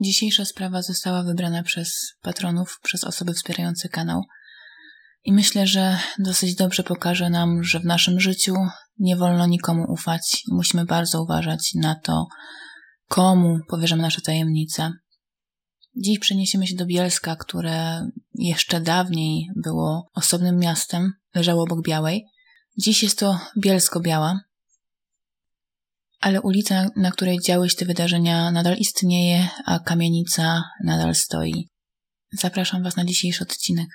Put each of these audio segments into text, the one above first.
Dzisiejsza sprawa została wybrana przez patronów, przez osoby wspierające kanał. I myślę, że dosyć dobrze pokaże nam, że w naszym życiu nie wolno nikomu ufać i musimy bardzo uważać na to, komu powierzamy nasze tajemnice. Dziś przeniesiemy się do Bielska, które jeszcze dawniej było osobnym miastem, leżało obok Białej. Dziś jest to Bielsko-Biała, ale ulica, na której działy się te wydarzenia, nadal istnieje, a kamienica nadal stoi. Zapraszam Was na dzisiejszy odcinek.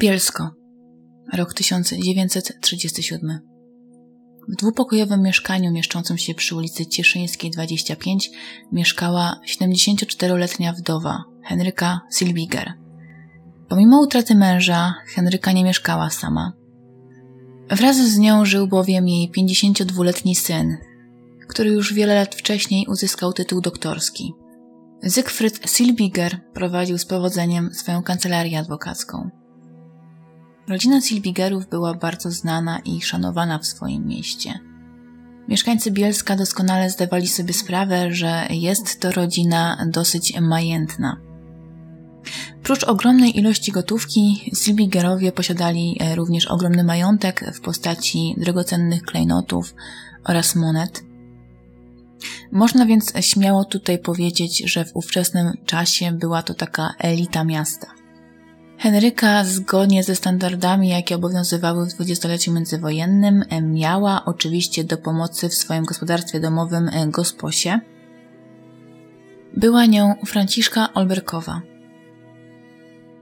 Bielsko, rok 1937. W dwupokojowym mieszkaniu mieszczącym się przy ulicy Cieszyńskiej 25 mieszkała 74-letnia wdowa Henryka Silbiger. Pomimo utraty męża, Henryka nie mieszkała sama. Wraz z nią żył bowiem jej 52-letni syn, który już wiele lat wcześniej uzyskał tytuł doktorski. Zygfryd Silbiger prowadził z powodzeniem swoją kancelarię adwokacką. Rodzina Silbigerów była bardzo znana i szanowana w swoim mieście. Mieszkańcy Bielska doskonale zdawali sobie sprawę, że jest to rodzina dosyć majętna. Prócz ogromnej ilości gotówki, Silbigerowie posiadali e, również ogromny majątek w postaci drogocennych klejnotów oraz monet. Można więc śmiało tutaj powiedzieć, że w ówczesnym czasie była to taka elita miasta. Henryka, zgodnie ze standardami, jakie obowiązywały w dwudziestoleciu międzywojennym, miała oczywiście do pomocy w swoim gospodarstwie domowym e, gosposie. Była nią Franciszka Olberkowa.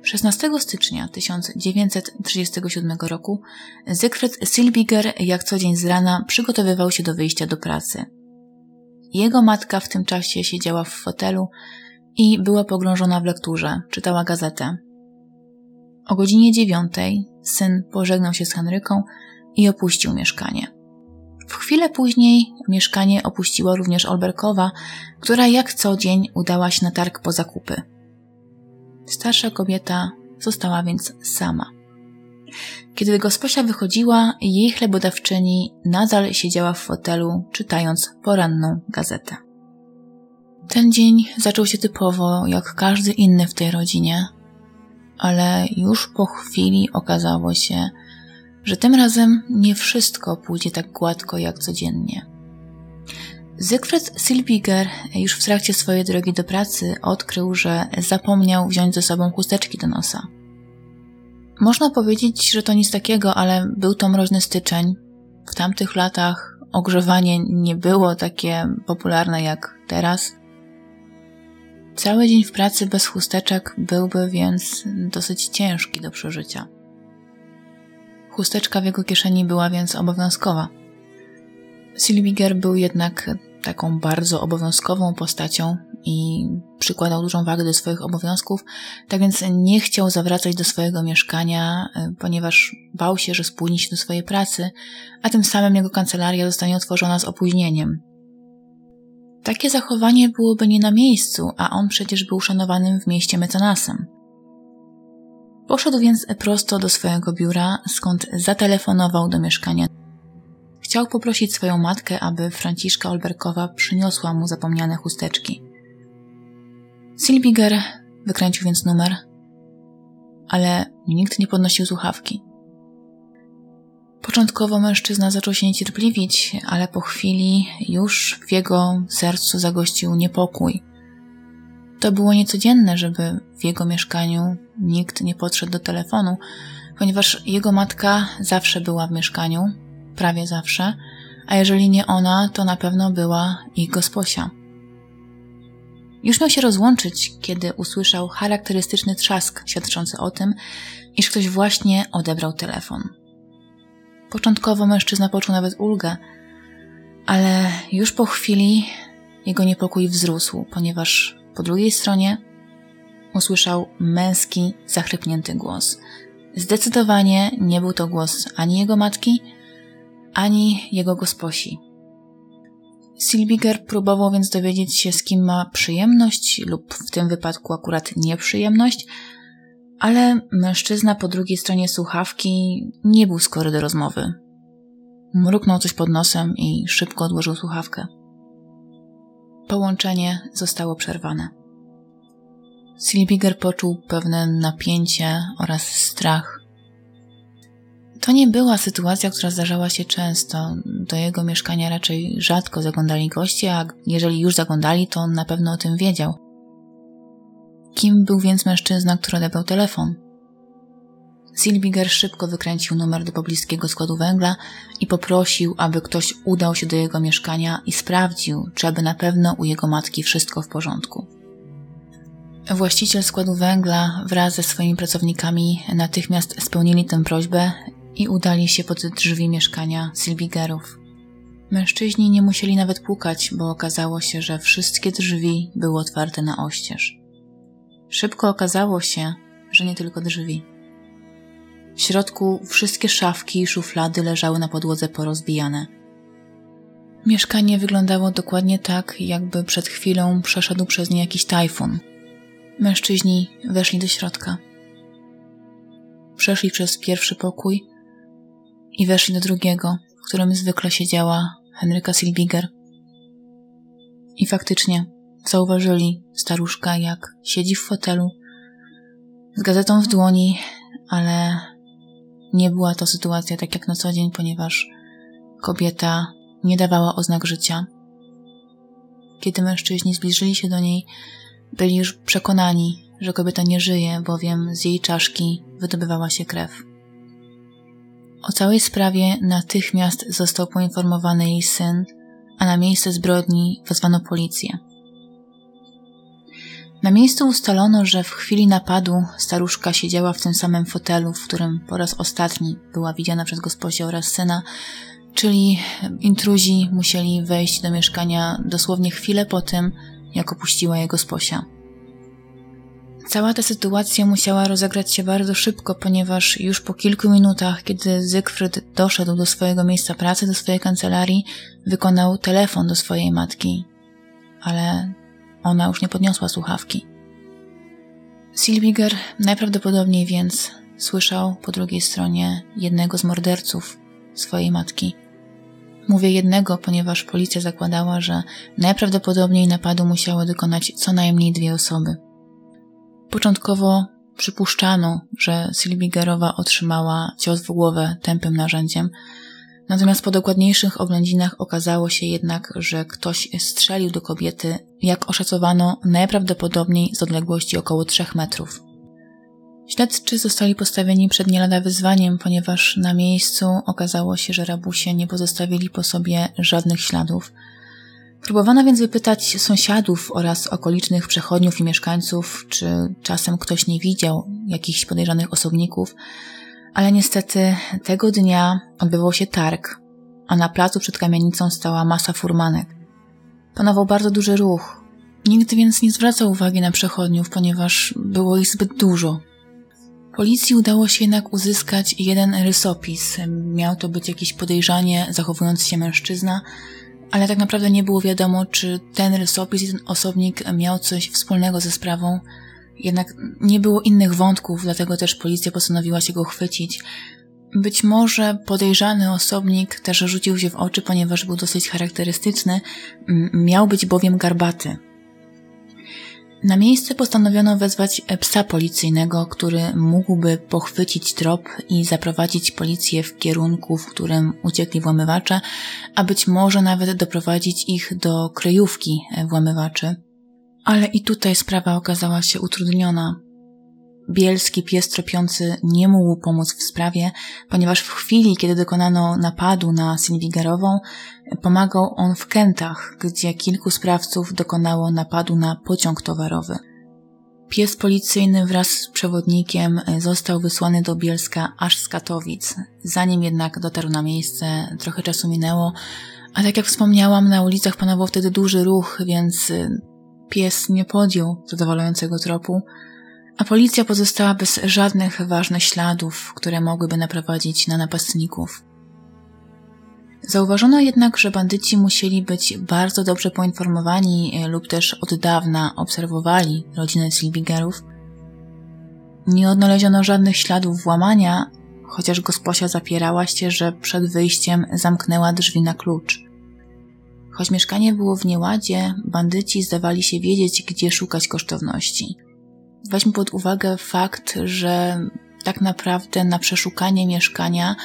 16 stycznia 1937 roku Zygfryd Silbiger jak co dzień z rana przygotowywał się do wyjścia do pracy. Jego matka w tym czasie siedziała w fotelu i była pogrążona w lekturze, czytała gazetę. O godzinie dziewiątej syn pożegnał się z Henryką i opuścił mieszkanie. W chwilę później mieszkanie opuściła również Olberkowa, która jak co dzień udała się na targ po zakupy. Starsza kobieta została więc sama. Kiedy gosposia wychodziła, jej chlebodawczyni nadal siedziała w fotelu, czytając poranną gazetę. Ten dzień zaczął się typowo, jak każdy inny w tej rodzinie, ale już po chwili okazało się, że tym razem nie wszystko pójdzie tak gładko jak codziennie. Zygfryd Silbiger już w trakcie swojej drogi do pracy odkrył, że zapomniał wziąć ze sobą chusteczki do nosa. Można powiedzieć, że to nic takiego, ale był to mroźny styczeń. W tamtych latach ogrzewanie nie było takie popularne jak teraz. Cały dzień w pracy bez chusteczek byłby więc dosyć ciężki do przeżycia. Chusteczka w jego kieszeni była więc obowiązkowa. Silviger był jednak taką bardzo obowiązkową postacią i przykładał dużą wagę do swoich obowiązków, tak więc nie chciał zawracać do swojego mieszkania, ponieważ bał się, że spóźni się do swojej pracy, a tym samym jego kancelaria zostanie otworzona z opóźnieniem. Takie zachowanie byłoby nie na miejscu, a on przecież był szanowanym w mieście mecenasem. Poszedł więc prosto do swojego biura, skąd zatelefonował do mieszkania. Chciał poprosić swoją matkę, aby Franciszka Olberkowa przyniosła mu zapomniane chusteczki. Silbiger wykręcił więc numer, ale nikt nie podnosił słuchawki. Początkowo mężczyzna zaczął się niecierpliwić, ale po chwili już w jego sercu zagościł niepokój. To było niecodzienne, żeby w jego mieszkaniu nikt nie podszedł do telefonu, ponieważ jego matka zawsze była w mieszkaniu, prawie zawsze, a jeżeli nie ona, to na pewno była ich gosposia. Już miał się rozłączyć, kiedy usłyszał charakterystyczny trzask świadczący o tym, iż ktoś właśnie odebrał telefon. Początkowo mężczyzna poczuł nawet ulgę, ale już po chwili jego niepokój wzrósł, ponieważ po drugiej stronie usłyszał męski, zachrypnięty głos. Zdecydowanie nie był to głos ani jego matki, ani jego gosposi. Silbiger próbował więc dowiedzieć się, z kim ma przyjemność, lub w tym wypadku akurat nieprzyjemność, ale mężczyzna po drugiej stronie słuchawki nie był skory do rozmowy. Mruknął coś pod nosem i szybko odłożył słuchawkę. Połączenie zostało przerwane. Silbiger poczuł pewne napięcie oraz strach. To nie była sytuacja, która zdarzała się często. Do jego mieszkania raczej rzadko zaglądali goście, a jeżeli już zaglądali, to on na pewno o tym wiedział. Kim był więc mężczyzna, który odebrał telefon? Silbiger szybko wykręcił numer do pobliskiego składu węgla i poprosił, aby ktoś udał się do jego mieszkania i sprawdził, czy aby na pewno u jego matki wszystko w porządku. Właściciel składu węgla wraz ze swoimi pracownikami natychmiast spełnili tę prośbę i udali się pod drzwi mieszkania Silbigerów. Mężczyźni nie musieli nawet pukać, bo okazało się, że wszystkie drzwi były otwarte na oścież. Szybko okazało się, że nie tylko drzwi. W środku wszystkie szafki i szuflady leżały na podłodze porozbijane. Mieszkanie wyglądało dokładnie tak, jakby przed chwilą przeszedł przez nie jakiś tajfun. Mężczyźni weszli do środka. Przeszli przez pierwszy pokój i weszli do drugiego, w którym zwykle siedziała Henryka Silbiger. I faktycznie zauważyli staruszka, jak siedzi w fotelu z gazetą w dłoni, ale nie była to sytuacja tak jak na co dzień, ponieważ kobieta nie dawała oznak życia. Kiedy mężczyźni zbliżyli się do niej, byli już przekonani, że kobieta nie żyje, bowiem z jej czaszki wydobywała się krew. O całej sprawie natychmiast został poinformowany jej syn, a na miejsce zbrodni wezwano policję. Na miejscu ustalono, że w chwili napadu staruszka siedziała w tym samym fotelu, w którym po raz ostatni była widziana przez gosposię oraz syna, czyli intruzi musieli wejść do mieszkania dosłownie chwilę po tym, jak opuściła jego sposia. Cała ta sytuacja musiała rozegrać się bardzo szybko, ponieważ już po kilku minutach, kiedy Zygfryd doszedł do swojego miejsca pracy, do swojej kancelarii, wykonał telefon do swojej matki. Ale ona już nie podniosła słuchawki. Silbiger najprawdopodobniej więc słyszał po drugiej stronie jednego z morderców swojej matki. Mówię jednego, ponieważ policja zakładała, że najprawdopodobniej napadu musiały dokonać co najmniej dwie osoby. Początkowo przypuszczano, że Silbigerowa otrzymała cios w głowę tępym narzędziem, natomiast po dokładniejszych oględzinach okazało się jednak, że ktoś strzelił do kobiety, jak oszacowano, najprawdopodobniej z odległości około 3 metrów. Śledczy zostali postawieni przed nie lada wyzwaniem, ponieważ na miejscu okazało się, że rabusie nie pozostawili po sobie żadnych śladów – Próbowano więc wypytać sąsiadów oraz okolicznych przechodniów i mieszkańców, czy czasem ktoś nie widział jakichś podejrzanych osobników, ale niestety tego dnia odbywał się targ, a na placu przed kamienicą stała masa furmanek. Panował bardzo duży ruch. Nikt więc nie zwracał uwagi na przechodniów, ponieważ było ich zbyt dużo. Policji udało się jednak uzyskać jeden rysopis. Miał to być jakiś podejrzanie zachowujący się mężczyzna, ale tak naprawdę nie było wiadomo, czy ten rysopis i ten osobnik miał coś wspólnego ze sprawą. Jednak nie było innych wątków, dlatego też policja postanowiła się go chwycić. Być może podejrzany osobnik też rzucił się w oczy, ponieważ był dosyć charakterystyczny, miał być bowiem garbaty. Na miejsce postanowiono wezwać psa policyjnego, który mógłby pochwycić trop i zaprowadzić policję w kierunku, w którym uciekli włamywacze, a być może nawet doprowadzić ich do kryjówki włamywaczy. Ale i tutaj sprawa okazała się utrudniona. Bielski pies tropiący nie mógł pomóc w sprawie, ponieważ w chwili, kiedy dokonano napadu na Sylwigerową, pomagał on w Kentach, gdzie kilku sprawców dokonało napadu na pociąg towarowy. Pies policyjny wraz z przewodnikiem został wysłany do Bielska aż z Katowic. Zanim jednak dotarł na miejsce, trochę czasu minęło, a tak jak wspomniałam, na ulicach panował wtedy duży ruch, więc pies nie podjął zadowalającego tropu, a policja pozostała bez żadnych ważnych śladów, które mogłyby naprowadzić na napastników. Zauważono jednak, że bandyci musieli być bardzo dobrze poinformowani e, lub też od dawna obserwowali rodzinę Silbigerów. Nie odnaleziono żadnych śladów włamania, chociaż gosposia zapierała się, że przed wyjściem zamknęła drzwi na klucz. Choć mieszkanie było w nieładzie, bandyci zdawali się wiedzieć, gdzie szukać kosztowności. Weźmy pod uwagę fakt, że tak naprawdę na przeszukanie mieszkania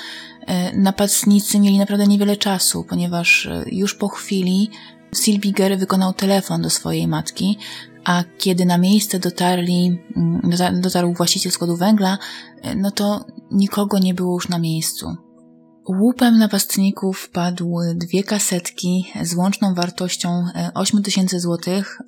e, napastnicy mieli naprawdę niewiele czasu, ponieważ e, już po chwili Silbiger wykonał telefon do swojej matki, a kiedy na miejsce dotarli, mm, dotarł właściciel składu węgla, e, no to nikogo nie było już na miejscu. Łupem napastników padły dwie kasetki z łączną wartością 8000 złotych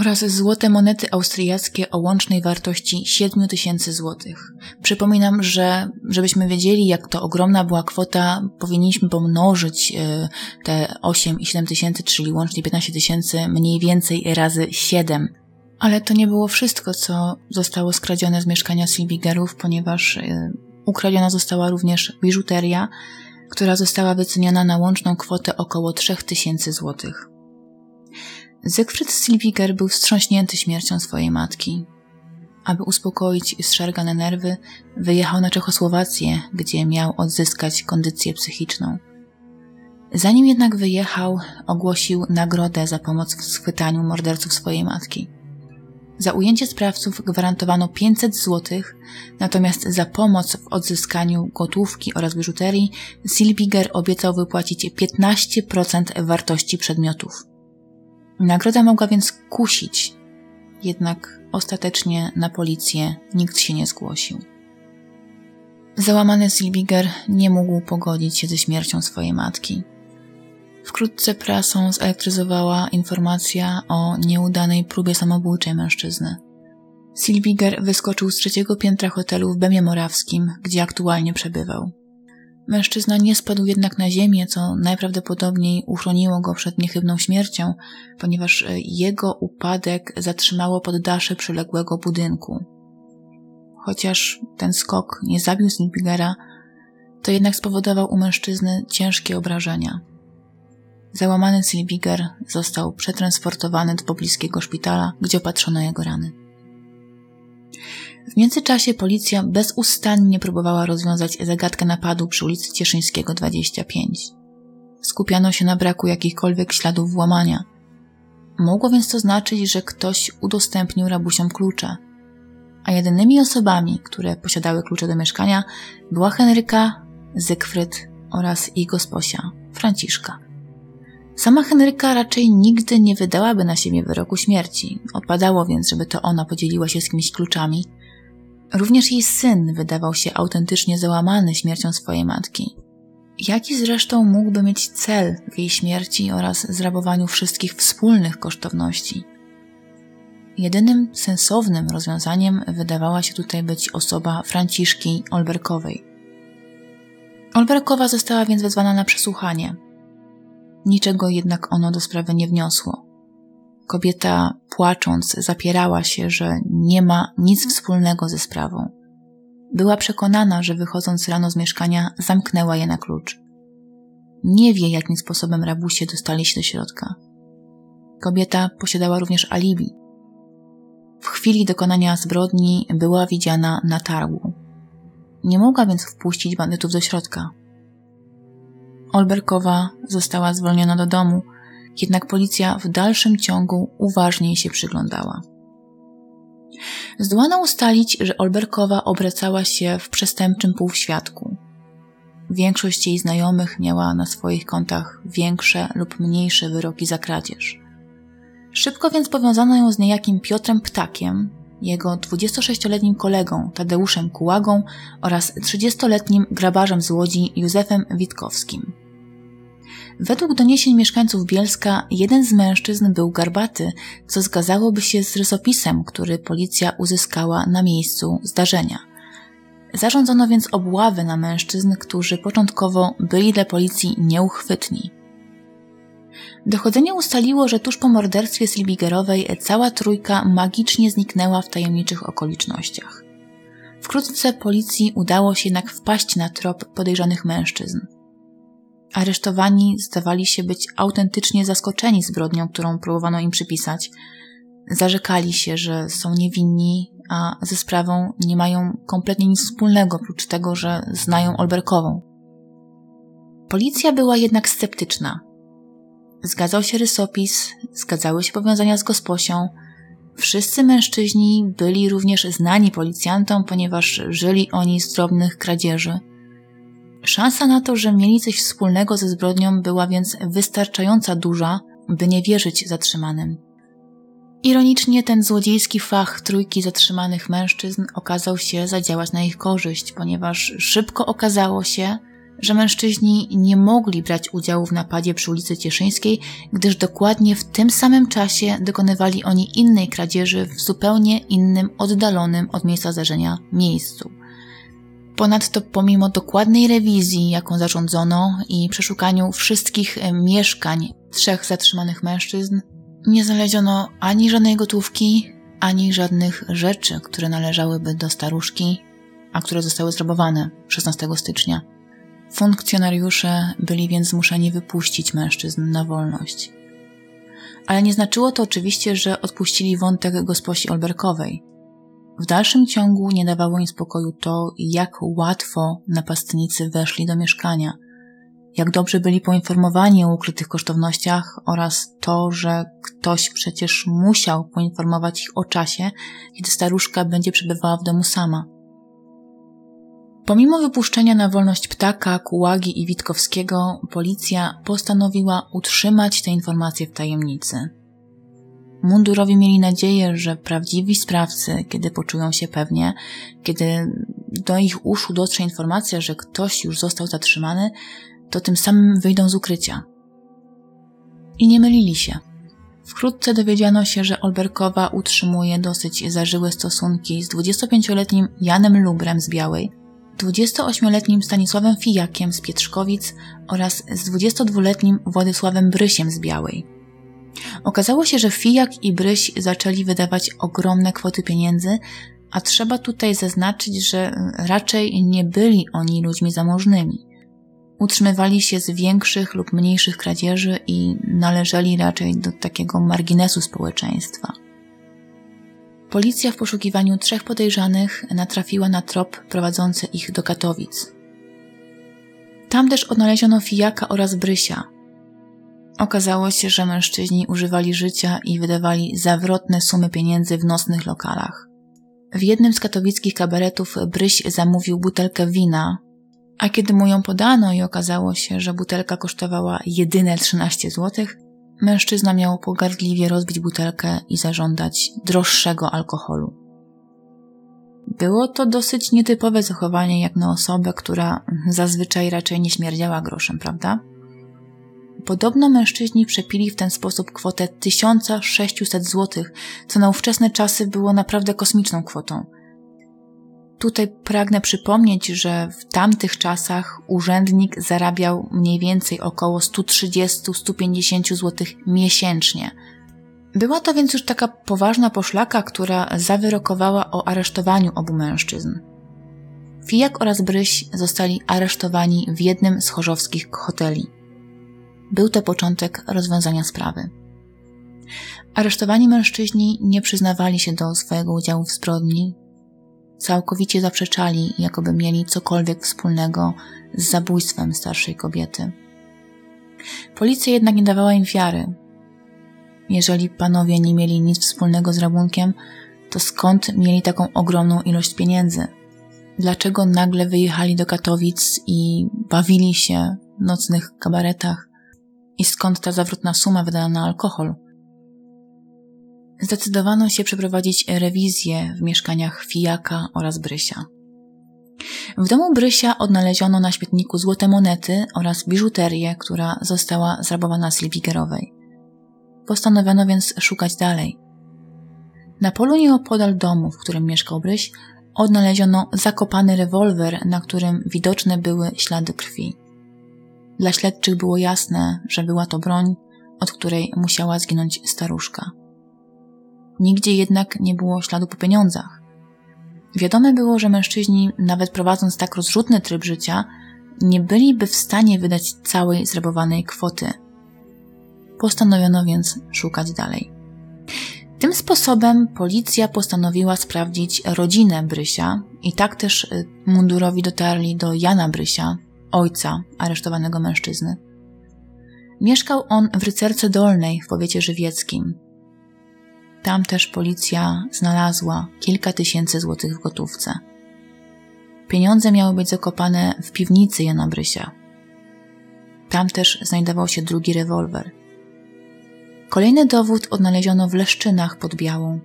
oraz złote monety austriackie o łącznej wartości 7 tysięcy złotych. Przypominam, że żebyśmy wiedzieli, jak to ogromna była kwota, powinniśmy pomnożyć e, te 8 i 7 tysięcy, czyli łącznie 15 tysięcy, mniej więcej razy 7. Ale to nie było wszystko, co zostało skradzione z mieszkania Silbigerów, ponieważ e, ukradziona została również biżuteria, która została wyceniona na łączną kwotę około 3000 złotych. Zygfryd Silviger był wstrząśnięty śmiercią swojej matki. Aby uspokoić zszargane nerwy, wyjechał na Czechosłowację, gdzie miał odzyskać kondycję psychiczną. Zanim jednak wyjechał, ogłosił nagrodę za pomoc w schwytaniu morderców swojej matki. Za ujęcie sprawców gwarantowano 500 zł, natomiast za pomoc w odzyskaniu gotówki oraz biżuterii Silbiger obiecał wypłacić 15% wartości przedmiotów. Nagroda mogła więc kusić, jednak ostatecznie na policję nikt się nie zgłosił. Załamany Silbiger nie mógł pogodzić się ze śmiercią swojej matki. Wkrótce prasą zelektryzowała informacja o nieudanej próbie samobójczej mężczyzny. Silbiger wyskoczył z trzeciego piętra hotelu w Bemie Morawskim, gdzie aktualnie przebywał. Mężczyzna nie spadł jednak na ziemię, co najprawdopodobniej uchroniło go przed niechybną śmiercią, ponieważ e, jego upadek zatrzymało poddasze przyległego budynku. Chociaż ten skok nie zabił Snipigera, to jednak spowodował u mężczyzny ciężkie obrażenia. Załamany Silbiger został przetransportowany do pobliskiego szpitala, gdzie opatrzono jego rany. W międzyczasie policja bezustannie próbowała rozwiązać zagadkę napadu przy ulicy Cieszyńskiego 25. Skupiano się na braku jakichkolwiek śladów włamania. Mogło więc to znaczyć, że ktoś udostępnił rabusiom klucze. A jedynymi osobami, które posiadały klucze do mieszkania, była Henryka, Zygfryd oraz jej gosposia, Franciszka. Sama Henryka raczej nigdy nie wydałaby na siebie wyroku śmierci. Odpadało więc, żeby to ona podzieliła się z kimś kluczami, Również jej syn wydawał się autentycznie załamany śmiercią swojej matki. Jaki zresztą mógłby mieć cel w jej śmierci oraz zrabowaniu wszystkich wspólnych kosztowności? Jedynym sensownym rozwiązaniem wydawała się tutaj być osoba Franciszki Olberkowej. Olberkowa została więc wezwana na przesłuchanie. Niczego jednak ono do sprawy nie wniosło. Kobieta, płacząc, zapierała się, że nie ma nic wspólnego ze sprawą. Była przekonana, że wychodząc rano z mieszkania, zamknęła je na klucz. Nie wie, jakim sposobem rabusie dostali się do środka. Kobieta posiadała również alibi. W chwili dokonania zbrodni była widziana na targu. Nie mogła więc wpuścić bandytów do środka. Olberkowa została zwolniona do domu, jednak policja w dalszym ciągu uważniej się przyglądała. Zdołano ustalić, że Olberkowa obracała się w przestępczym półświadku. Większość jej znajomych miała na swoich kontach większe lub mniejsze wyroki za kradzież. Szybko więc powiązano ją z niejakim Piotrem Ptakiem, jego 26-letnim kolegą Tadeuszem Kułagą oraz 30-letnim grabarzem z Łodzi Józefem Witkowskim. Według doniesień mieszkańców Bielska, jeden z mężczyzn był garbaty, co zgadzałoby się z rysopisem, który policja uzyskała na miejscu zdarzenia. Zarządzono więc obławę na mężczyzn, którzy początkowo byli dla policji nieuchwytni. Dochodzenie ustaliło, że tuż po morderstwie Silbigerowej cała trójka magicznie zniknęła w tajemniczych okolicznościach. Wkrótce policji udało się jednak wpaść na trop podejrzanych mężczyzn. Aresztowani zdawali się być autentycznie zaskoczeni zbrodnią, którą próbowano im przypisać. Zarzekali się, że są niewinni, a ze sprawą nie mają kompletnie nic wspólnego, oprócz tego, że znają Olberkową. Policja była jednak sceptyczna. Zgadzał się rysopis, zgadzały się powiązania z gosposią. Wszyscy mężczyźni byli również znani policjantom, ponieważ żyli oni z drobnych kradzieży. Szansa na to, że mieli coś wspólnego ze zbrodnią była więc wystarczająco duża, by nie wierzyć zatrzymanym. Ironicznie ten złodziejski fach trójki zatrzymanych mężczyzn okazał się zadziałać na ich korzyść, ponieważ szybko okazało się, że mężczyźni nie mogli brać udziału w napadzie przy ulicy Cieszyńskiej, gdyż dokładnie w tym samym czasie dokonywali oni innej kradzieży w zupełnie innym, oddalonym od miejsca zdarzenia miejscu. Ponadto, pomimo dokładnej rewizji, jaką zarządzono i przeszukaniu wszystkich mieszkań trzech zatrzymanych mężczyzn, nie znaleziono ani żadnej gotówki, ani żadnych rzeczy, które należałyby do staruszki, a które zostały zrabowane 16 stycznia. Funkcjonariusze byli więc zmuszeni wypuścić mężczyzn na wolność. Ale nie znaczyło to oczywiście, że odpuścili wątek gosposi Olberkowej. W dalszym ciągu nie dawało im spokoju to, jak łatwo napastnicy weszli do mieszkania, jak dobrze byli poinformowani o ukrytych kosztownościach oraz to, że ktoś przecież musiał poinformować ich o czasie, kiedy staruszka będzie przebywała w domu sama. Pomimo wypuszczenia na wolność ptaka, Kułagi i Witkowskiego, policja postanowiła utrzymać te informacje w tajemnicy. Mundurowi mieli nadzieję, że prawdziwi sprawcy, kiedy poczują się pewnie, kiedy do ich uszu dotrze informacja, że ktoś już został zatrzymany, to tym samym wyjdą z ukrycia. I nie mylili się. Wkrótce dowiedziano się, że Olberkowa utrzymuje dosyć zażyłe stosunki z 25-letnim Janem Lubrem z Białej, 28-letnim Stanisławem Fijakiem z Pietrzkowic oraz z 22-letnim Władysławem Brysiem z Białej. Okazało się, że Fijak i Bryś zaczęli wydawać ogromne kwoty pieniędzy, a trzeba tutaj zaznaczyć, że raczej nie byli oni ludźmi zamożnymi. Utrzymywali się z większych lub mniejszych kradzieży i należeli raczej do takiego marginesu społeczeństwa. Policja w poszukiwaniu trzech podejrzanych natrafiła na trop prowadzący ich do Katowic. Tam też odnaleziono Fijaka oraz Brysia. Okazało się, że mężczyźni używali życia i wydawali zawrotne sumy pieniędzy w nocnych lokalach. W jednym z katowickich kabaretów Bryś zamówił butelkę wina, a kiedy mu ją podano i okazało się, że butelka kosztowała jedyne 13 złotych, Mężczyzna miał pogardliwie rozbić butelkę i zażądać droższego alkoholu. Było to dosyć nietypowe zachowanie jak na osobę, która zazwyczaj raczej nie śmierdziała groszem, prawda? Podobno mężczyźni przepili w ten sposób kwotę 1600 zł, co na ówczesne czasy było naprawdę kosmiczną kwotą – Tutaj pragnę przypomnieć, że w tamtych czasach urzędnik zarabiał mniej więcej około 130-150 zł miesięcznie. Była to więc już taka poważna poszlaka, która zawyrokowała o aresztowaniu obu mężczyzn. Fijak oraz Bryś zostali aresztowani w jednym z chorzowskich hoteli. Był to początek rozwiązania sprawy. Aresztowani mężczyźni nie przyznawali się do swojego udziału w zbrodni, całkowicie zaprzeczali, jakoby mieli cokolwiek wspólnego z zabójstwem starszej kobiety. Policja jednak nie dawała im wiary. Jeżeli panowie nie mieli nic wspólnego z rabunkiem, to skąd mieli taką ogromną ilość pieniędzy? Dlaczego nagle wyjechali do Katowic i bawili się w nocnych kabaretach? I skąd ta zawrotna suma wydana na alkohol? zdecydowano się przeprowadzić rewizję w mieszkaniach Fijaka oraz Brysia. W domu Brysia odnaleziono na śmietniku złote monety oraz biżuterię, która została zrabowana Silwigerowej. Postanowiono więc szukać dalej. Na polu nieopodal domu, w którym mieszkał Bryś, odnaleziono zakopany rewolwer, na którym widoczne były ślady krwi. Dla śledczych było jasne, że była to broń, od której musiała zginąć staruszka. Nigdzie jednak nie było śladu po pieniądzach. Wiadome było, że mężczyźni, nawet prowadząc tak rozrzutny tryb życia, nie byliby w stanie wydać całej zrabowanej kwoty. Postanowiono więc szukać dalej. Tym sposobem policja postanowiła sprawdzić rodzinę Brysia i tak też y, mundurowi dotarli do Jana Brysia, ojca aresztowanego mężczyzny. Mieszkał on w Rycerce Dolnej w powiecie żywieckim. Tam też policja znalazła kilka tysięcy złotych w gotówce. Pieniądze miały być zakopane w piwnicy Jana Brysia. Tam też znajdował się drugi rewolwer. Kolejny dowód odnaleziono w Leszczynach pod Białą.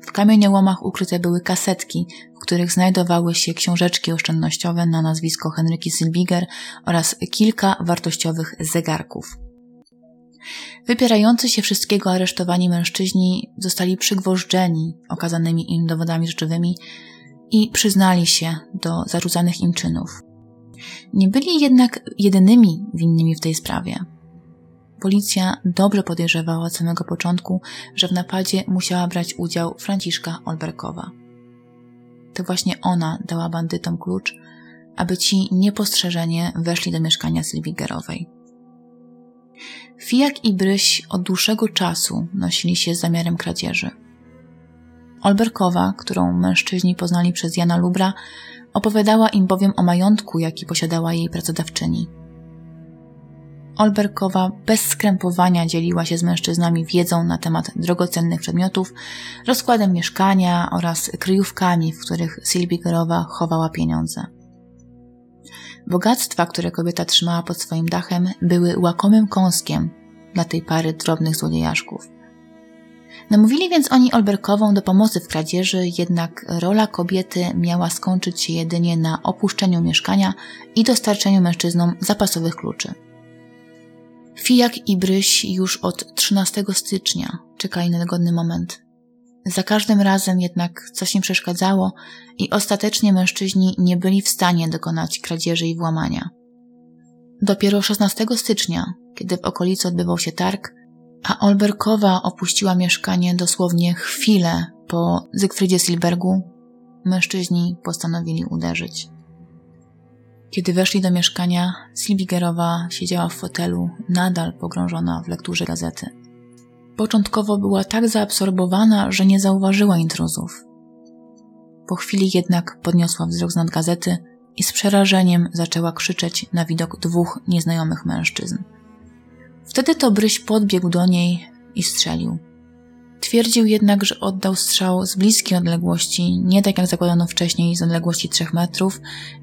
W kamieniołomach ukryte były kasetki, których znajdowały się książeczki oszczędnościowe na nazwisko Henryki Sylbiger oraz kilka wartościowych zegarków. Wypierający się wszystkiego aresztowani mężczyźni zostali przygwożdżeni okazanymi im dowodami rzeczywymi i przyznali się do zarzucanych im czynów. Nie byli jednak jedynymi winnymi w tej sprawie. Policja dobrze podejrzewała od samego początku, że w napadzie musiała brać udział Franciszka Olberkowa. To właśnie ona dała bandytom klucz, aby ci niepostrzeżenie weszli do mieszkania Sylwigerowej. Fijak i Bryś od dłuższego czasu nosili się z zamiarem kradzieży. Olberkowa, którą mężczyźni poznali przez Jana Lubra, opowiadała im bowiem o majątku, jaki posiadała jej pracodawczyni – Olberkowa bez skrępowania dzieliła się z mężczyznami wiedzą na temat drogocennych przedmiotów, rozkładem mieszkania oraz kryjówkami, w których Silbigerowa chowała pieniądze. Bogactwa, które kobieta trzymała pod swoim dachem, były łakomym kąskiem dla tej pary drobnych złodziejaszków. Namówili więc oni Olberkową do pomocy w kradzieży, jednak rola kobiety miała skończyć się jedynie na opuszczeniu mieszkania i dostarczeniu mężczyznom zapasowych kluczy. Fijak i Bryś już od 13 stycznia czekali na dogodny moment. Za każdym razem jednak coś im przeszkadzało i ostatecznie mężczyźni nie byli w stanie dokonać kradzieży i włamania. Dopiero 16 stycznia, kiedy w okolicy odbywał się targ, a Olberkowa opuściła mieszkanie dosłownie chwilę po Zygfrydzie Silbergu, mężczyźni postanowili uderzyć. Kiedy weszli do mieszkania, Silbigerowa siedziała w fotelu, nadal pogrążona w lekturze gazety. Początkowo była tak zaabsorbowana, że nie zauważyła intruzów. Po chwili jednak podniosła wzrok z nad gazety i z przerażeniem zaczęła krzyczeć na widok dwóch nieznajomych mężczyzn. Wtedy to Bryś podbiegł do niej i strzelił. Twierdził jednak, że oddał strzał z bliskiej odległości, nie tak jak zakładano wcześniej z odległości 3 metrów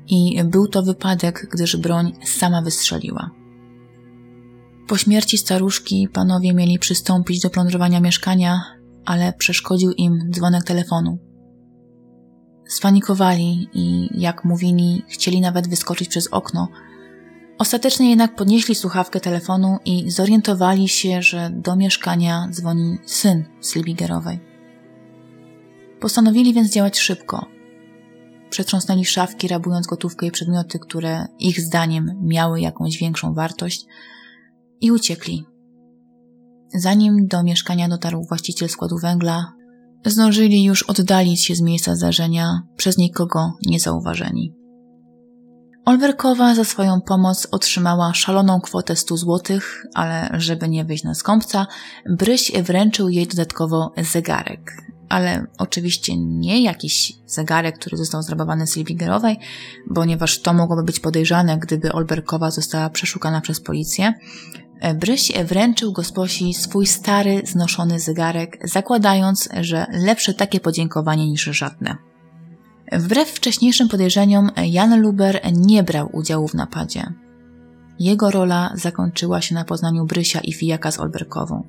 i był to wypadek, gdyż broń sama wystrzeliła. Po śmierci staruszki panowie mieli przystąpić do plądrowania mieszkania, ale przeszkodził im dzwonek telefonu. Spanikowali i, jak mówili, chcieli nawet wyskoczyć przez okno – Ostatecznie jednak podnieśli słuchawkę telefonu i zorientowali się, że do mieszkania dzwoni syn Slibigerowej. Postanowili więc działać szybko. Przetrząsnęli szafki, rabując gotówkę i przedmioty, które ich zdaniem miały jakąś większą wartość i uciekli. Zanim do mieszkania dotarł właściciel składu węgla, zdążyli już oddalić się z miejsca zdarzenia, przez nikogo niezauważeni. Olwerkowa za swoją pomoc otrzymała szaloną kwotę 100 zł, ale żeby nie wyjść na skąpca, Bryś wręczył jej dodatkowo zegarek. Ale oczywiście nie jakiś zegarek, który został zrabowany Silvigerowej, ponieważ to mogłoby być podejrzane, gdyby Olberkowa została przeszukana przez policję. Bryś wręczył gosposi swój stary, znoszony zegarek, zakładając, że lepsze takie podziękowanie niż żadne. Wbrew wcześniejszym podejrzeniom, Jan Luber nie brał udziału w napadzie. Jego rola zakończyła się na poznaniu Brysia i Fijaka z Olberkową.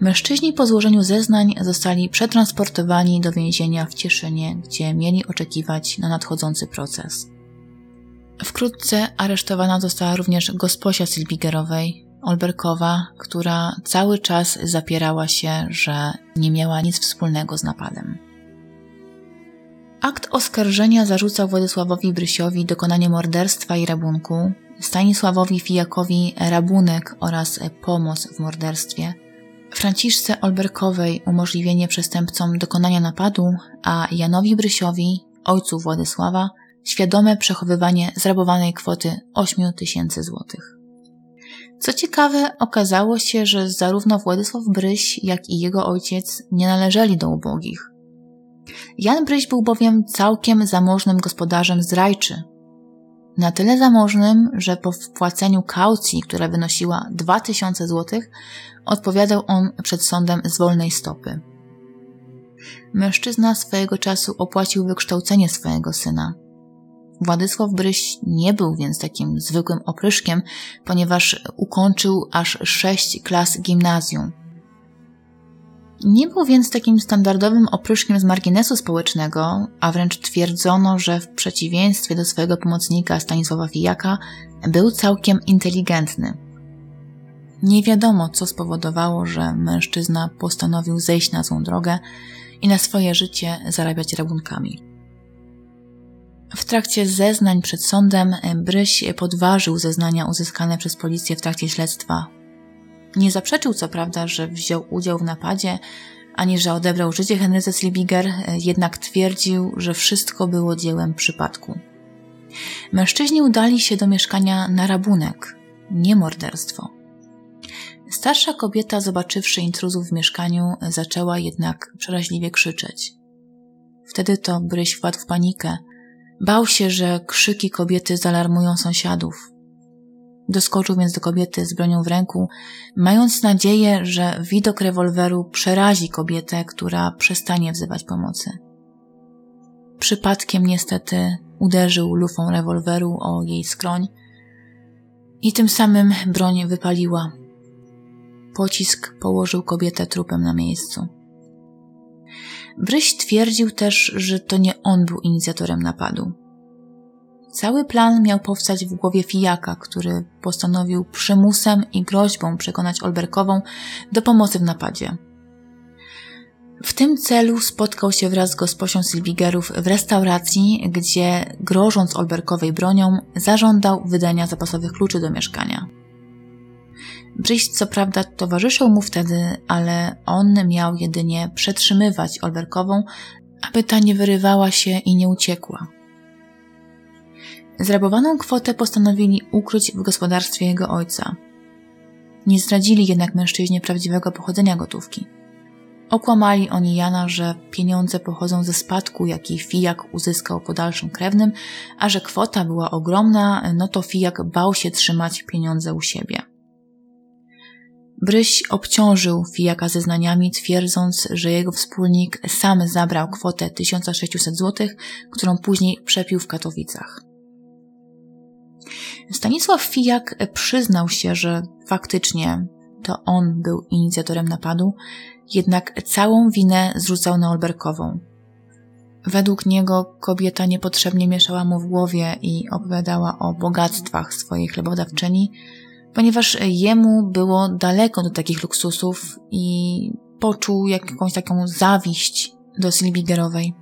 Mężczyźni po złożeniu zeznań zostali przetransportowani do więzienia w Cieszynie, gdzie mieli oczekiwać na nadchodzący proces. Wkrótce aresztowana została również gosposia Silbigerowej, Olberkowa, która cały czas zapierała się, że nie miała nic wspólnego z napadem. Akt oskarżenia zarzucał Władysławowi Brysiowi dokonanie morderstwa i rabunku, Stanisławowi Fijakowi rabunek oraz pomoc w morderstwie, Franciszce Olberkowej umożliwienie przestępcom dokonania napadu, a Janowi Brysiowi, ojcu Władysława, świadome przechowywanie zrabowanej kwoty 8 tysięcy złotych. Co ciekawe, okazało się, że zarówno Władysław Bryś, jak i jego ojciec nie należeli do ubogich. Jan Bryś był bowiem całkiem zamożnym gospodarzem z Rajczy. Na tyle zamożnym, że po wpłaceniu kaucji, która wynosiła 2000 zł, odpowiadał on przed sądem z wolnej stopy. Mężczyzna swojego czasu opłacił wykształcenie swojego syna. Władysław Bryś nie był więc takim zwykłym opryszkiem, ponieważ ukończył aż sześć klas gimnazjum. Nie był więc takim standardowym opryszkiem z marginesu społecznego, a wręcz twierdzono, że w przeciwieństwie do swojego pomocnika Stanisława Fijaka był całkiem inteligentny. Nie wiadomo, co spowodowało, że mężczyzna postanowił zejść na złą drogę i na swoje życie zarabiać rabunkami. W trakcie zeznań przed sądem Bryś podważył zeznania uzyskane przez policję w trakcie śledztwa. Nie zaprzeczył co prawda, że wziął udział w napadzie, ani że odebrał życie Henryce Slibiger, jednak twierdził, że wszystko było dziełem przypadku. Mężczyźni udali się do mieszkania na rabunek, nie morderstwo. Starsza kobieta, zobaczywszy intruzów w mieszkaniu, zaczęła jednak przeraźliwie krzyczeć. Wtedy to Bryś wpadł w panikę. Bał się, że krzyki kobiety zalarmują sąsiadów. Doskoczył więc do kobiety z bronią w ręku, mając nadzieję, że widok rewolweru przerazi kobietę, która przestanie wzywać pomocy. Przypadkiem niestety uderzył lufą rewolweru o jej skroń i tym samym broń wypaliła, Pocisk położył kobietę trupem na miejscu. Bryś twierdził też, że to nie on był inicjatorem napadu. Cały plan miał powstać w głowie Fijaka, który postanowił przymusem i groźbą przekonać Olberkową do pomocy w napadzie. W tym celu spotkał się wraz z gosposią Sylwigerów w restauracji, gdzie, grożąc Olberkowej bronią, zażądał wydania zapasowych kluczy do mieszkania. Bryś co prawda towarzyszył mu wtedy, ale on miał jedynie przetrzymywać Olberkową, aby ta nie wyrywała się i nie uciekła. Zrabowaną kwotę postanowili ukryć w gospodarstwie jego ojca. Nie zdradzili jednak mężczyźnie prawdziwego pochodzenia gotówki. Okłamali oni Jana, że pieniądze pochodzą ze spadku, jaki Fijak uzyskał po dalszym krewnym, a że kwota była ogromna, no to Fijak bał się trzymać pieniądze u siebie. Bryś obciążył Fijaka zeznaniami, twierdząc, że jego wspólnik sam zabrał kwotę 1600 zł, którą później przepił w Katowicach. Stanisław Fijak przyznał się, że faktycznie to on był inicjatorem napadu, jednak całą winę zrzucał na Olberkową. Według niego kobieta niepotrzebnie mieszała mu w głowie i opowiadała o bogactwach swojej chlebodawczyni, ponieważ jemu było daleko do takich luksusów i poczuł jakąś taką zawiść do Silbigerowej.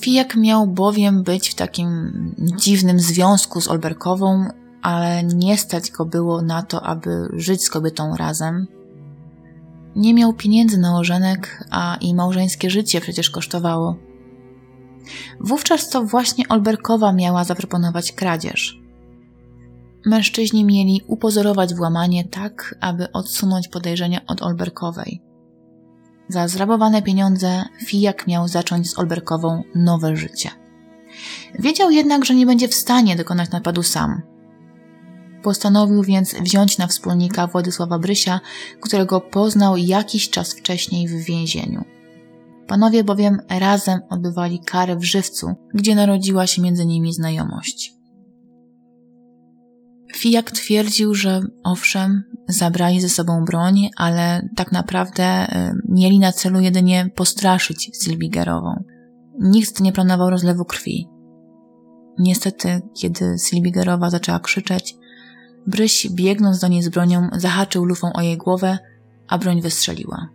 Fijak miał bowiem być w takim dziwnym związku z Olberkową, ale nie stać go było na to, aby żyć z kobietą razem. Nie miał pieniędzy na ożenek, a i małżeńskie życie przecież kosztowało. Wówczas to właśnie Olberkowa miała zaproponować kradzież. Mężczyźni mieli upozorować włamanie tak, aby odsunąć podejrzenia od Olberkowej. Za zrabowane pieniądze Fijak miał zacząć z Olberkową nowe życie. Wiedział jednak, że nie będzie w stanie dokonać napadu sam. Postanowił więc wziąć na wspólnika Władysława Brysia, którego poznał jakiś czas wcześniej w więzieniu. Panowie bowiem razem odbywali karę w żywcu, gdzie narodziła się między nimi znajomość. Fijak twierdził, że owszem, zabrali ze sobą broń, ale tak naprawdę y, mieli na celu jedynie postraszyć Silbigerową. Nikt nie planował rozlewu krwi. Niestety, kiedy Silbigerowa zaczęła krzyczeć, Bryś, biegnąc do niej z bronią, zahaczył lufą o jej głowę, a broń wystrzeliła.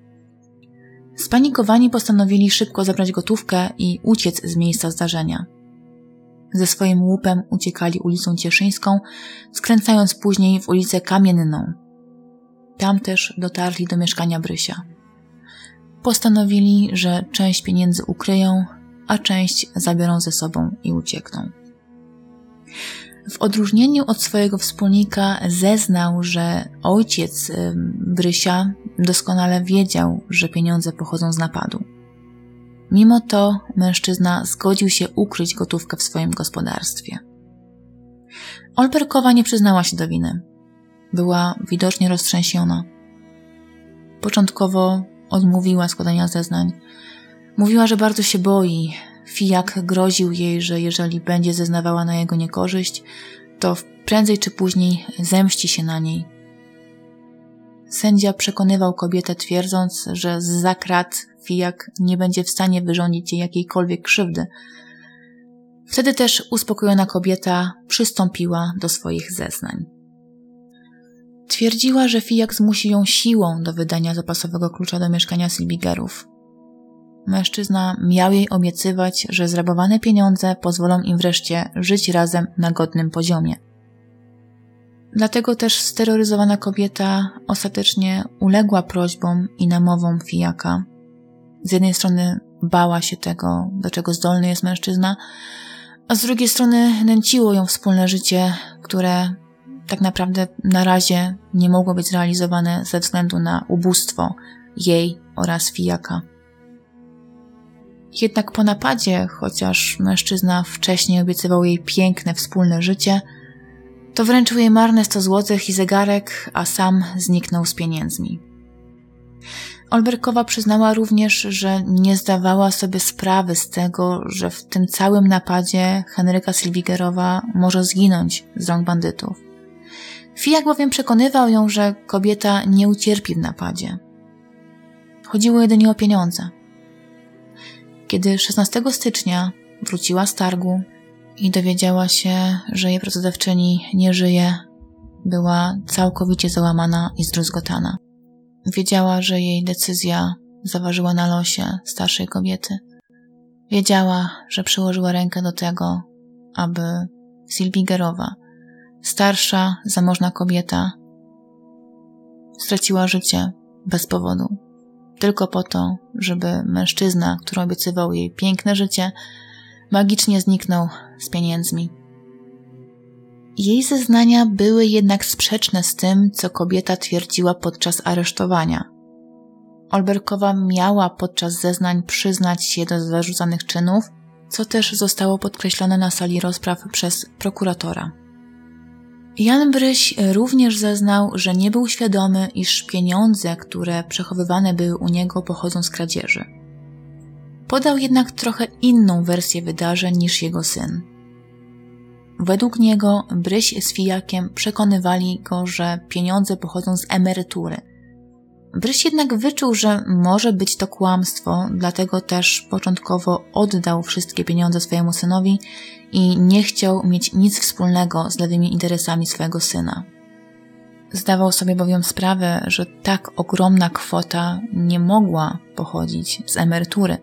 Spanikowani postanowili szybko zabrać gotówkę i uciec z miejsca zdarzenia. Ze swoim łupem uciekali ulicą Cieszyńską, skręcając później w ulicę Kamienną. Tam też dotarli do mieszkania Brysia. Postanowili, że część pieniędzy ukryją, a część zabiorą ze sobą i uciekną. W odróżnieniu od swojego wspólnika zeznał, że ojciec Brysia doskonale wiedział, że pieniądze pochodzą z napadu. Mimo to mężczyzna zgodził się ukryć gotówkę w swoim gospodarstwie. Olberkowa nie przyznała się do winy. Była widocznie roztrzęsiona. Początkowo odmówiła składania zeznań. Mówiła, że bardzo się boi. Fijak groził jej, że jeżeli będzie zeznawała na jego niekorzyść, to prędzej czy później zemści się na niej. Sędzia przekonywał kobietę, twierdząc, że z zakrat Fijak nie będzie w stanie wyrządzić jej jakiejkolwiek krzywdy. Wtedy też uspokojona kobieta przystąpiła do swoich zeznań. Twierdziła, że Fijak zmusi ją siłą do wydania zapasowego klucza do mieszkania Silbigerów. Mężczyzna miał jej obiecywać, że zrabowane pieniądze pozwolą im wreszcie żyć razem na godnym poziomie. Dlatego też steroryzowana kobieta ostatecznie uległa prośbom i namowom Fijaka. Z jednej strony bała się tego, do czego zdolny jest mężczyzna, a z drugiej strony nęciło ją wspólne życie, które tak naprawdę na razie nie mogło być zrealizowane ze względu na ubóstwo jej oraz Fijaka. Jednak po napadzie, chociaż mężczyzna wcześniej obiecywał jej piękne wspólne życie, to wręczył jej marne 100 złotych i zegarek, a sam zniknął z pieniędzmi. Olberkowa przyznała również, że nie zdawała sobie sprawy z tego, że w tym całym napadzie Henryka Silvigerowa może zginąć z rąk bandytów. Fijak bowiem przekonywał ją, że kobieta nie ucierpi w napadzie. Chodziło jedynie o pieniądze. Kiedy 16 stycznia wróciła z targu i dowiedziała się, że jej pracodawczyni nie żyje, była całkowicie załamana i zdruzgotana. Wiedziała, że jej decyzja zaważyła na losie starszej kobiety. Wiedziała, że przyłożyła rękę do tego, aby Silbigerowa, starsza, zamożna kobieta, straciła życie bez powodu. Tylko po to, żeby mężczyzna, który obiecywał jej piękne życie, magicznie zniknął z pieniędzmi. Jej zeznania były jednak sprzeczne z tym, co kobieta twierdziła podczas aresztowania. Olberkowa miała podczas zeznań przyznać się do zarzucanych czynów, co też zostało podkreślone na sali rozpraw przez prokuratora. Jan Bryś również zeznał, że nie był świadomy, iż pieniądze, które przechowywane były u niego, pochodzą z kradzieży. Podał jednak trochę inną wersję wydarzeń niż jego syn. Według niego Bryś z Fijakiem przekonywali go, że pieniądze pochodzą z emerytury. Bryś jednak wyczuł, że może być to kłamstwo, dlatego też początkowo oddał wszystkie pieniądze swojemu synowi i nie chciał mieć nic wspólnego z lewymi interesami swojego syna. Zdawał sobie bowiem sprawę, że tak ogromna kwota nie mogła pochodzić z emerytury,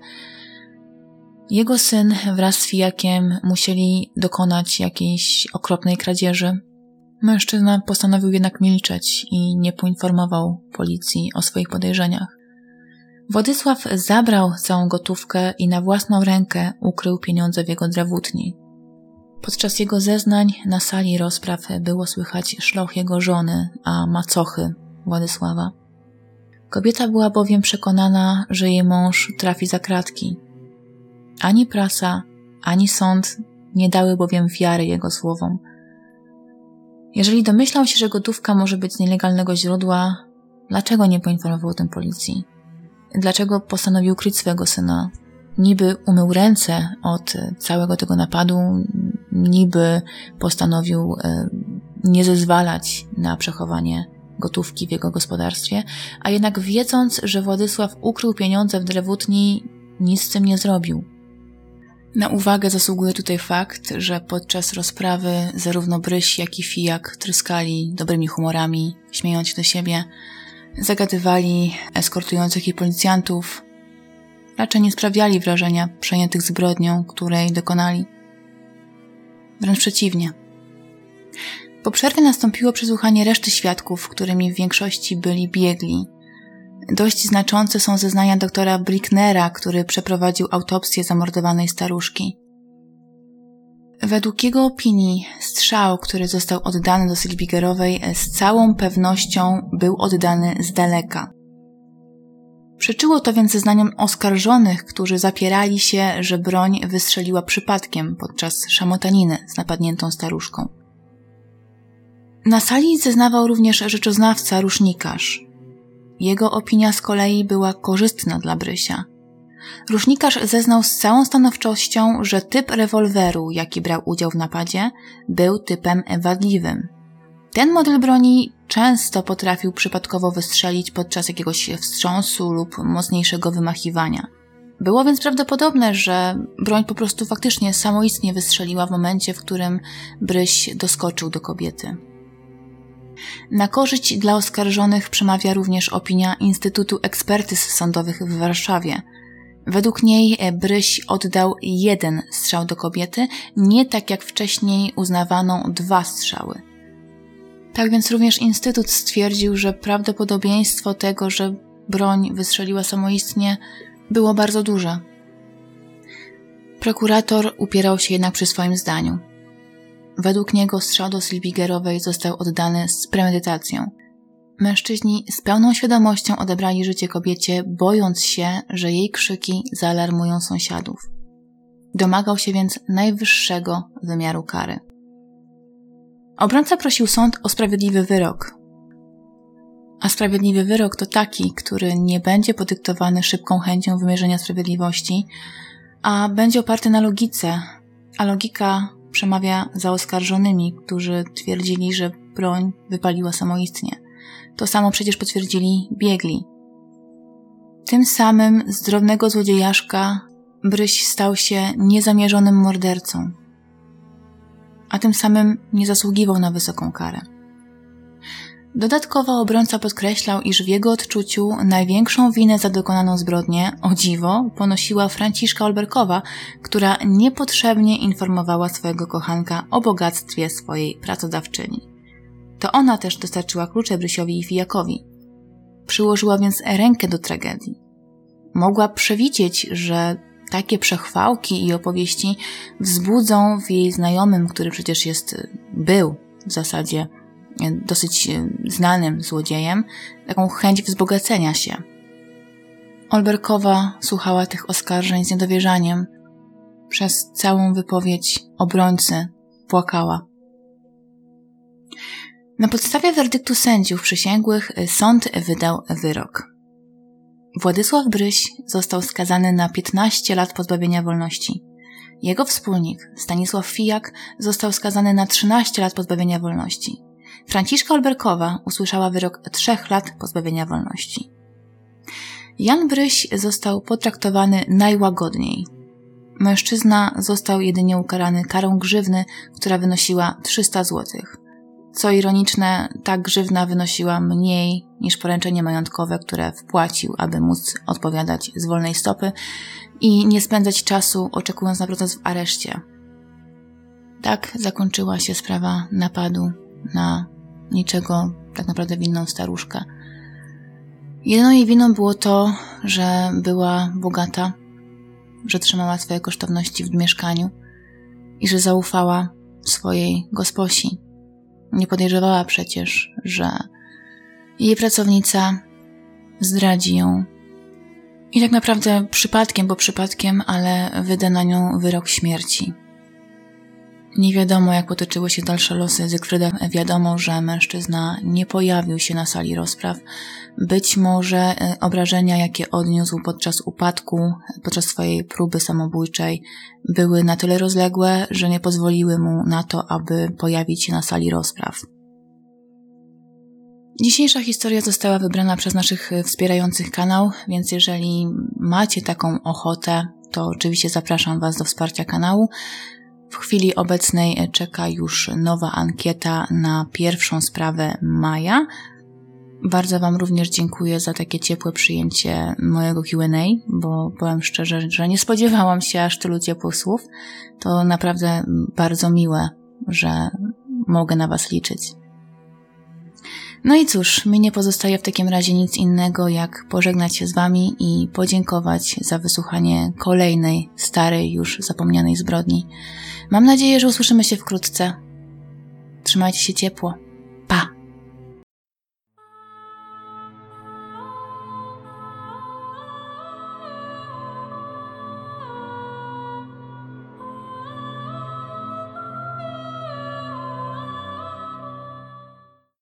jego syn wraz z Fijakiem musieli dokonać jakiejś okropnej kradzieży. Mężczyzna postanowił jednak milczeć i nie poinformował policji o swoich podejrzeniach. Władysław zabrał całą gotówkę i na własną rękę ukrył pieniądze w jego drewutni. Podczas jego zeznań na sali rozpraw było słychać szloch jego żony, a macochy Władysława. Kobieta była bowiem przekonana, że jej mąż trafi za kratki ani prasa, ani sąd nie dały bowiem wiary jego słowom. Jeżeli domyślał się, że gotówka może być z nielegalnego źródła, dlaczego nie poinformował o tym policji? Dlaczego postanowił kryć swego syna? Niby umył ręce od całego tego napadu, niby postanowił e, nie zezwalać na przechowanie gotówki w jego gospodarstwie, a jednak wiedząc, że Władysław ukrył pieniądze w drewutni, nic z tym nie zrobił. Na uwagę zasługuje tutaj fakt, że podczas rozprawy zarówno Bryś, jak i Fijak tryskali dobrymi humorami, śmiejąc się do siebie, zagadywali eskortujących ich policjantów, raczej nie sprawiali wrażenia przejętych zbrodnią, której dokonali. Wręcz przeciwnie. Po przerwie nastąpiło przesłuchanie reszty świadków, którymi w większości byli biegli, Dość znaczące są zeznania doktora Bricknera, który przeprowadził autopsję zamordowanej staruszki. Według jego opinii strzał, który został oddany do Silbigerowej z całą pewnością był oddany z daleka. Przeczyło to więc zeznaniom oskarżonych, którzy zapierali się, że broń wystrzeliła przypadkiem podczas szamotaniny z napadniętą staruszką. Na sali zeznawał również rzeczoznawca rusznikarz. Jego opinia z kolei była korzystna dla Brysia. Rusznikarz zeznał z całą stanowczością, że typ rewolweru, jaki brał udział w napadzie, był typem wadliwym. Ten model broni często potrafił przypadkowo wystrzelić podczas jakiegoś wstrząsu lub mocniejszego wymachiwania. Było więc prawdopodobne, że broń po prostu faktycznie samoistnie wystrzeliła w momencie, w którym Bryś doskoczył do kobiety. Na korzyść dla oskarżonych przemawia również opinia Instytutu Ekspertyz Sądowych w Warszawie. Według niej Bryś oddał jeden strzał do kobiety, nie tak jak wcześniej uznawano dwa strzały. Tak więc również Instytut stwierdził, że prawdopodobieństwo tego, że broń wystrzeliła samoistnie, było bardzo duże. Prokurator upierał się jednak przy swoim zdaniu. Według niego strzał do Silbigerowej został oddany z premedytacją. Mężczyźni z pełną świadomością odebrali życie kobiecie, bojąc się, że jej krzyki zaalarmują sąsiadów. Domagał się więc najwyższego wymiaru kary. Obrońca prosił sąd o sprawiedliwy wyrok. A sprawiedliwy wyrok to taki, który nie będzie podyktowany szybką chęcią wymierzenia sprawiedliwości, a będzie oparty na logice, a logika przemawia za oskarżonymi, którzy twierdzili, że broń wypaliła samoistnie. To samo przecież potwierdzili biegli. Tym samym z drobnego złodziejaszka Bryś stał się niezamierzonym mordercą, a tym samym nie zasługiwał na wysoką karę. Dodatkowo obrońca podkreślał, iż w jego odczuciu największą winę za dokonaną zbrodnię, o dziwo, ponosiła Franciszka Olberkowa, która niepotrzebnie informowała swojego kochanka o bogactwie swojej pracodawczyni. To ona też dostarczyła klucze Brysiowi i Fijakowi. Przyłożyła więc rękę do tragedii. Mogła przewidzieć, że takie przechwałki i opowieści wzbudzą w jej znajomym, który przecież jest, był w zasadzie dosyć znanym złodziejem, taką chęć wzbogacenia się. Olberkowa słuchała tych oskarżeń z niedowierzaniem. Przez całą wypowiedź obrońcy płakała. Na podstawie werdyktu sędziów przysięgłych sąd wydał wyrok. Władysław Bryś został skazany na 15 lat pozbawienia wolności. Jego wspólnik, Stanisław Fijak, został skazany na 13 lat pozbawienia wolności. Franciszka Olberkowa usłyszała wyrok 3 lat pozbawienia wolności. Jan Bryś został potraktowany najłagodniej. Mężczyzna został jedynie ukarany karą grzywny, która wynosiła 300 złotych. Co ironiczne, ta grzywna wynosiła mniej niż poręczenie majątkowe, które wpłacił, aby móc odpowiadać z wolnej stopy i nie spędzać czasu oczekując na proces w areszcie. Tak zakończyła się sprawa napadu na niczego tak naprawdę winną staruszkę. Jedyną jej winą było to, że była bogata, że trzymała swoje kosztowności w mieszkaniu i że zaufała swojej gosposi. Nie podejrzewała przecież, że jej pracownica zdradzi ją. I tak naprawdę przypadkiem, bo przypadkiem, ale wyda na nią wyrok śmierci. Nie wiadomo, jak potoczyły się dalsze losy Zygfryda. Wiadomo, że mężczyzna nie pojawił się na sali rozpraw. Być może e, obrażenia, jakie odniósł podczas upadku, podczas swojej próby samobójczej, były na tyle rozległe, że nie pozwoliły mu na to, aby pojawić się na sali rozpraw. Dzisiejsza historia została wybrana przez naszych wspierających kanał, więc jeżeli macie taką ochotę, to oczywiście zapraszam Was do wsparcia kanału. W chwili obecnej czeka już nowa ankieta na pierwszą sprawę maja. Bardzo Wam również dziękuję za takie ciepłe przyjęcie mojego QA, bo powiem szczerze, że nie spodziewałam się aż tylu ciepłych słów. To naprawdę bardzo miłe, że mogę na Was liczyć. No i cóż, mi nie pozostaje w takim razie nic innego, jak pożegnać się z Wami i podziękować za wysłuchanie kolejnej, starej, już zapomnianej zbrodni. Mam nadzieję, że usłyszymy się wkrótce. Trzymajcie się ciepło.